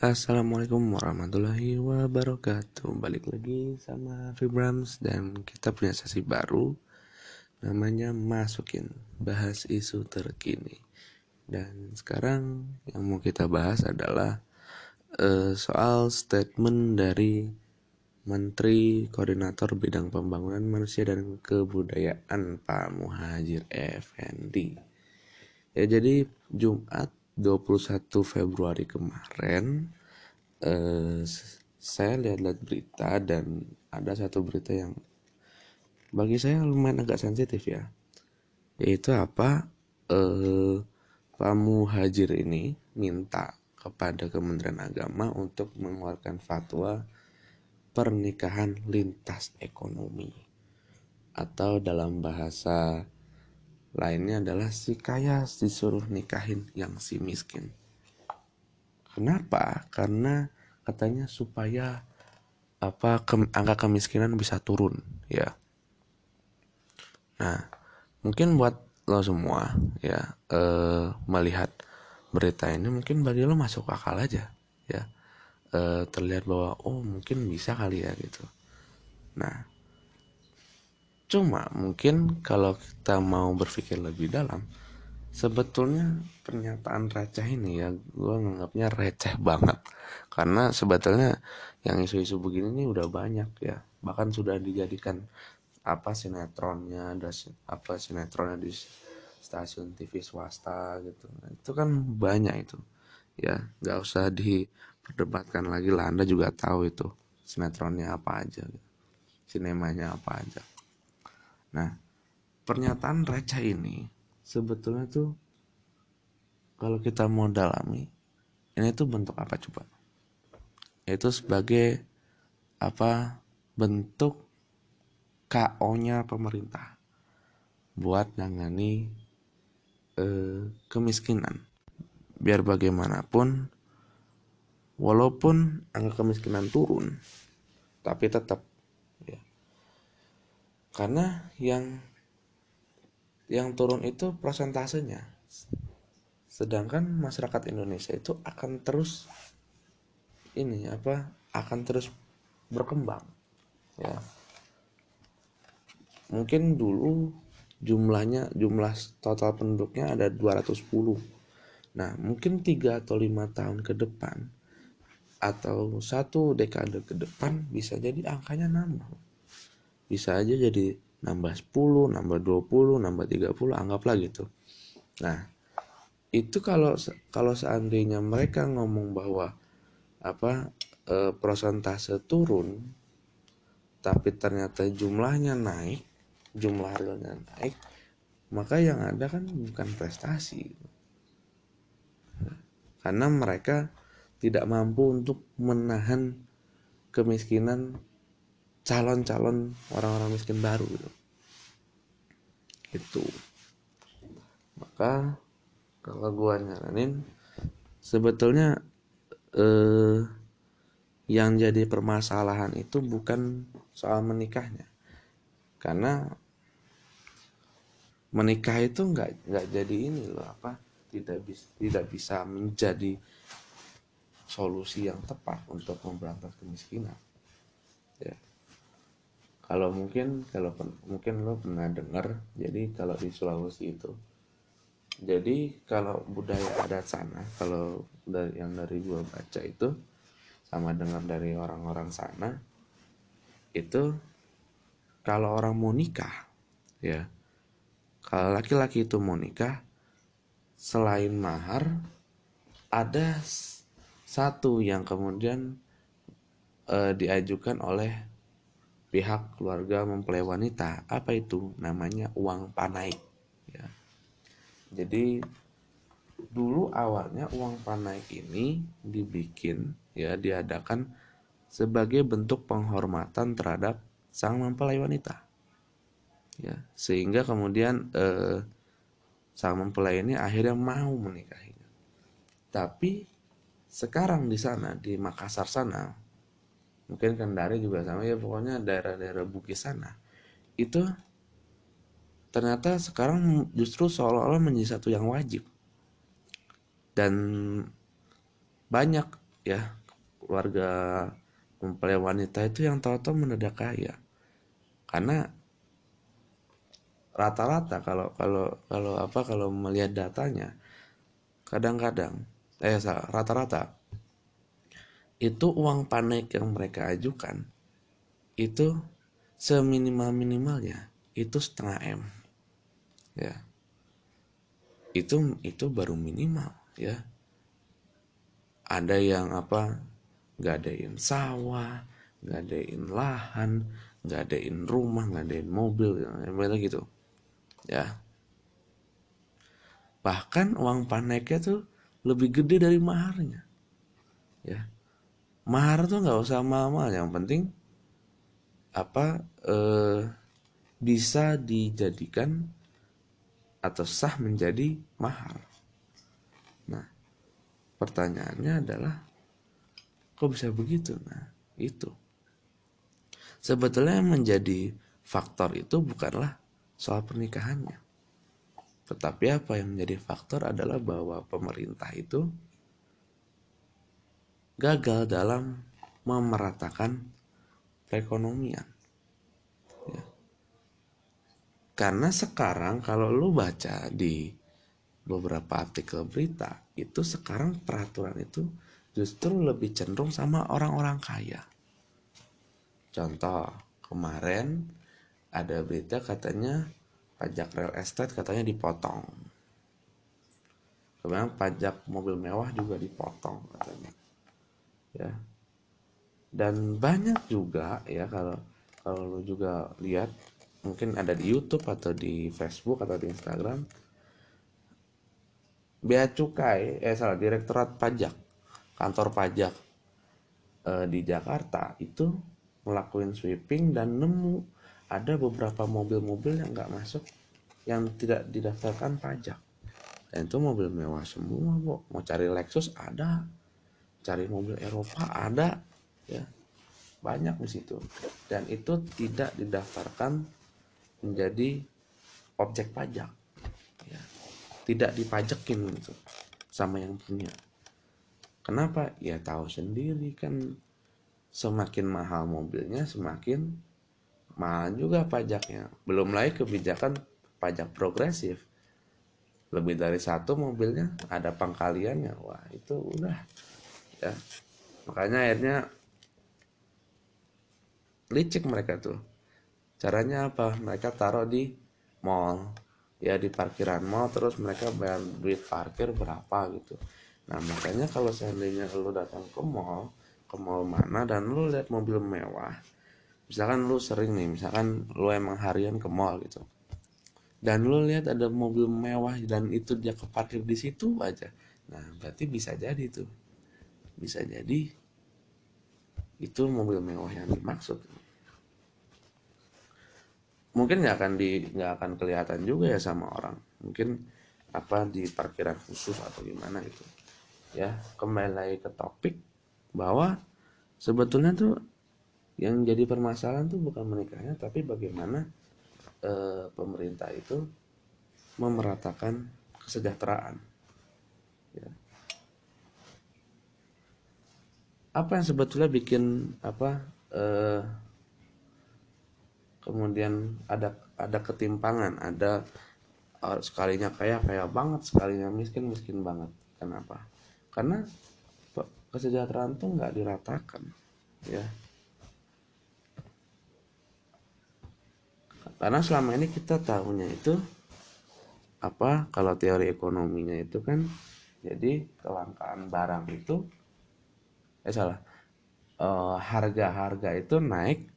Assalamualaikum warahmatullahi wabarakatuh. Balik lagi sama Vibrams Dan kita punya sesi baru. Namanya Masukin Bahas isu terkini. Dan sekarang yang mau kita bahas adalah uh, Soal statement dari Menteri Koordinator Bidang Pembangunan Manusia dan Kebudayaan Pak Muhajir Effendi. Ya jadi Jumat 21 Februari kemarin eh, saya lihat-lihat berita dan ada satu berita yang bagi saya lumayan agak sensitif ya. Yaitu apa? Eh, Pak Muhajir ini minta kepada Kementerian Agama untuk mengeluarkan fatwa pernikahan lintas ekonomi. Atau dalam bahasa lainnya adalah si kaya disuruh nikahin yang si miskin. Kenapa? Karena katanya supaya apa ke, angka kemiskinan bisa turun ya. Nah, mungkin buat lo semua ya eh, melihat berita ini mungkin bagi lo masuk akal aja ya. Eh, terlihat bahwa oh mungkin bisa kali ya gitu. Nah, Cuma mungkin kalau kita mau berpikir lebih dalam, sebetulnya pernyataan receh ini ya gue nganggapnya receh banget. Karena sebetulnya yang isu-isu begini ini udah banyak ya. Bahkan sudah dijadikan apa sinetronnya ada apa sinetronnya di stasiun TV swasta gitu. Itu kan banyak itu. Ya nggak usah diperdebatkan lagi lah. Anda juga tahu itu sinetronnya apa aja sinemanya apa aja Nah, pernyataan receh ini sebetulnya tuh kalau kita mau dalami ini tuh bentuk apa coba? Itu sebagai apa bentuk KO-nya pemerintah buat nangani eh, kemiskinan. Biar bagaimanapun walaupun angka kemiskinan turun tapi tetap karena yang yang turun itu prosentasenya sedangkan masyarakat Indonesia itu akan terus ini apa akan terus berkembang ya. Mungkin dulu jumlahnya jumlah total penduduknya ada 210 nah mungkin tiga atau lima tahun ke depan atau satu dekade ke depan bisa jadi angkanya nambah bisa aja jadi nambah 10, nambah 20, nambah 30, anggaplah gitu. Nah, itu kalau kalau seandainya mereka ngomong bahwa apa e, prosentase turun tapi ternyata jumlahnya naik, jumlah realnya naik, maka yang ada kan bukan prestasi. Karena mereka tidak mampu untuk menahan kemiskinan calon-calon orang-orang miskin baru gitu. Itu. Maka kalau gua nyaranin sebetulnya eh, yang jadi permasalahan itu bukan soal menikahnya. Karena menikah itu nggak nggak jadi ini loh apa tidak bisa tidak bisa menjadi solusi yang tepat untuk memberantas kemiskinan ya kalau mungkin kalau mungkin lo pernah dengar jadi kalau di Sulawesi itu jadi kalau budaya adat sana kalau dari yang dari gua baca itu sama dengar dari orang-orang sana itu kalau orang mau nikah ya kalau laki-laki itu mau nikah selain mahar ada satu yang kemudian e, diajukan oleh pihak keluarga mempelai wanita. Apa itu? Namanya uang panai. Ya. jadi dulu awalnya uang panai ini dibikin ya diadakan sebagai bentuk penghormatan terhadap sang mempelai wanita. Ya sehingga kemudian eh, sang mempelai ini akhirnya mau menikahinya. Tapi sekarang di sana di Makassar sana mungkin Kendari juga sama ya pokoknya daerah-daerah Bugis sana. Itu ternyata sekarang justru seolah-olah menjadi satu yang wajib. Dan banyak ya keluarga mempelai wanita itu yang tahu-tahu mendadak kaya. Karena rata-rata kalau kalau kalau apa kalau melihat datanya kadang-kadang eh rata-rata itu uang panek yang mereka ajukan itu seminimal minimalnya itu setengah m ya. Itu itu baru minimal ya. Ada yang apa nggak adain sawah nggak adain lahan nggak adain rumah nggak adain mobil yang gitu ya. Bahkan uang paneknya tuh lebih gede dari maharnya ya mahar tuh nggak usah mahal yang penting apa eh, bisa dijadikan atau sah menjadi mahar. Nah pertanyaannya adalah kok bisa begitu? Nah itu. Sebetulnya yang menjadi faktor itu bukanlah soal pernikahannya. Tetapi apa yang menjadi faktor adalah bahwa pemerintah itu gagal dalam memeratakan perekonomian. Ya. Karena sekarang kalau lu baca di beberapa artikel berita, itu sekarang peraturan itu justru lebih cenderung sama orang-orang kaya. Contoh, kemarin ada berita katanya pajak real estate katanya dipotong. Kemudian pajak mobil mewah juga dipotong katanya ya. Dan banyak juga ya kalau kalau lu juga lihat mungkin ada di YouTube atau di Facebook atau di Instagram bea cukai eh salah direktorat pajak kantor pajak eh, di Jakarta itu melakukan sweeping dan nemu ada beberapa mobil-mobil yang nggak masuk yang tidak didaftarkan pajak. Dan itu mobil mewah semua bu mau cari Lexus ada cari mobil Eropa ada ya. Banyak di situ. Dan itu tidak didaftarkan menjadi objek pajak ya. tidak dipajakin gitu sama yang punya. Kenapa? Ya tahu sendiri kan semakin mahal mobilnya semakin mahal juga pajaknya. Belum lagi kebijakan pajak progresif. Lebih dari satu mobilnya ada pangkaliannya. Wah itu udah ya. Makanya akhirnya licik mereka tuh. Caranya apa? Mereka taruh di mall. Ya di parkiran mall terus mereka bayar duit parkir berapa gitu. Nah makanya kalau seandainya lu datang ke mall ke mall mana dan lu lihat mobil mewah misalkan lu sering nih misalkan lu emang harian ke mall gitu dan lu lihat ada mobil mewah dan itu dia keparkir di situ aja nah berarti bisa jadi tuh bisa jadi itu mobil mewah yang dimaksud. Mungkin nggak akan di nggak akan kelihatan juga ya sama orang. Mungkin apa di parkiran khusus atau gimana gitu. Ya kembali lagi ke topik bahwa sebetulnya tuh yang jadi permasalahan tuh bukan menikahnya tapi bagaimana e, pemerintah itu memeratakan kesejahteraan. Ya apa yang sebetulnya bikin apa eh, kemudian ada ada ketimpangan ada uh, sekalinya kaya kaya banget sekalinya miskin miskin banget. Kenapa? Karena kesejahteraan tuh nggak diratakan ya. Karena selama ini kita tahunya itu apa kalau teori ekonominya itu kan jadi kelangkaan barang itu eh salah. Uh, harga-harga itu naik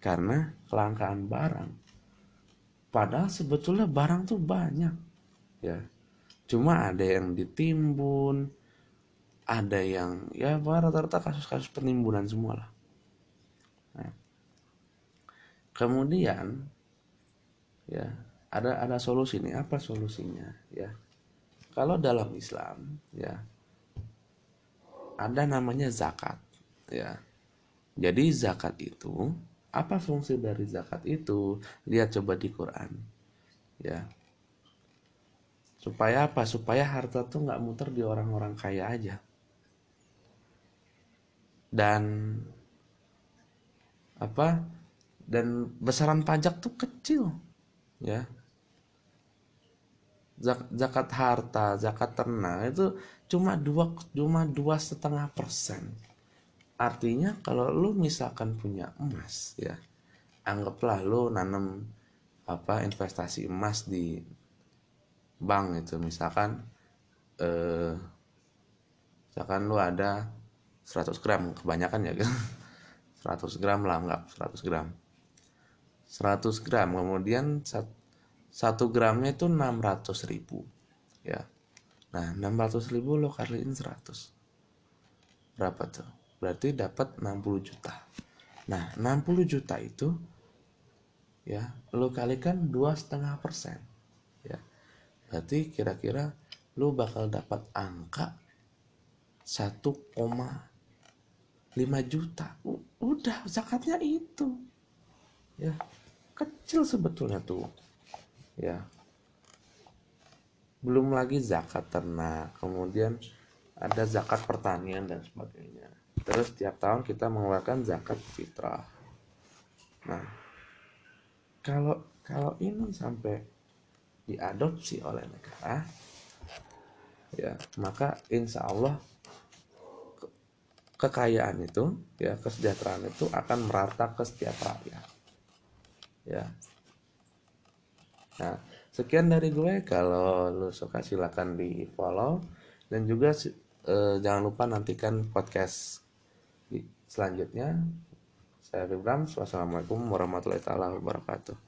karena kelangkaan barang. Padahal sebetulnya barang tuh banyak ya. Cuma ada yang ditimbun ada yang ya rata-rata kasus-kasus penimbunan semua lah nah, kemudian ya ada ada solusi nih. Apa solusinya ya? Kalau dalam Islam ya ada namanya zakat ya. Jadi zakat itu apa fungsi dari zakat itu? Lihat coba di Quran ya. Supaya apa? Supaya harta tuh nggak muter di orang-orang kaya aja. Dan apa? Dan besaran pajak tuh kecil ya. Zakat harta zakat ternak itu cuma dua cuma dua setengah persen. Artinya kalau lu misalkan punya emas ya anggaplah lu nanam apa investasi emas di bank itu. Misalkan eh misalkan lu ada 100 gram kebanyakan ya kan 100 gram lah enggak 100 gram. 100 gram kemudian 1 gramnya itu 600 ribu ya nah 600 ribu lo kaliin 100 berapa tuh? Berarti dapat 60 juta. Nah 60 juta itu ya lo kalikan dua setengah persen ya. Berarti kira-kira lo bakal dapat angka 1,5 juta. Udah zakatnya itu. Ya kecil sebetulnya tuh ya belum lagi zakat ternak kemudian ada zakat pertanian dan sebagainya Terus tiap tahun kita mengeluarkan zakat fitrah. Nah, kalau kalau ini sampai diadopsi oleh negara, ya maka insya Allah kekayaan itu, ya kesejahteraan itu akan merata ke setiap rakyat. Ya. Nah, sekian dari gue. Kalau lu suka silakan di follow dan juga eh, jangan lupa nantikan podcast selanjutnya. Saya Ridwan wassalamualaikum warahmatullahi wabarakatuh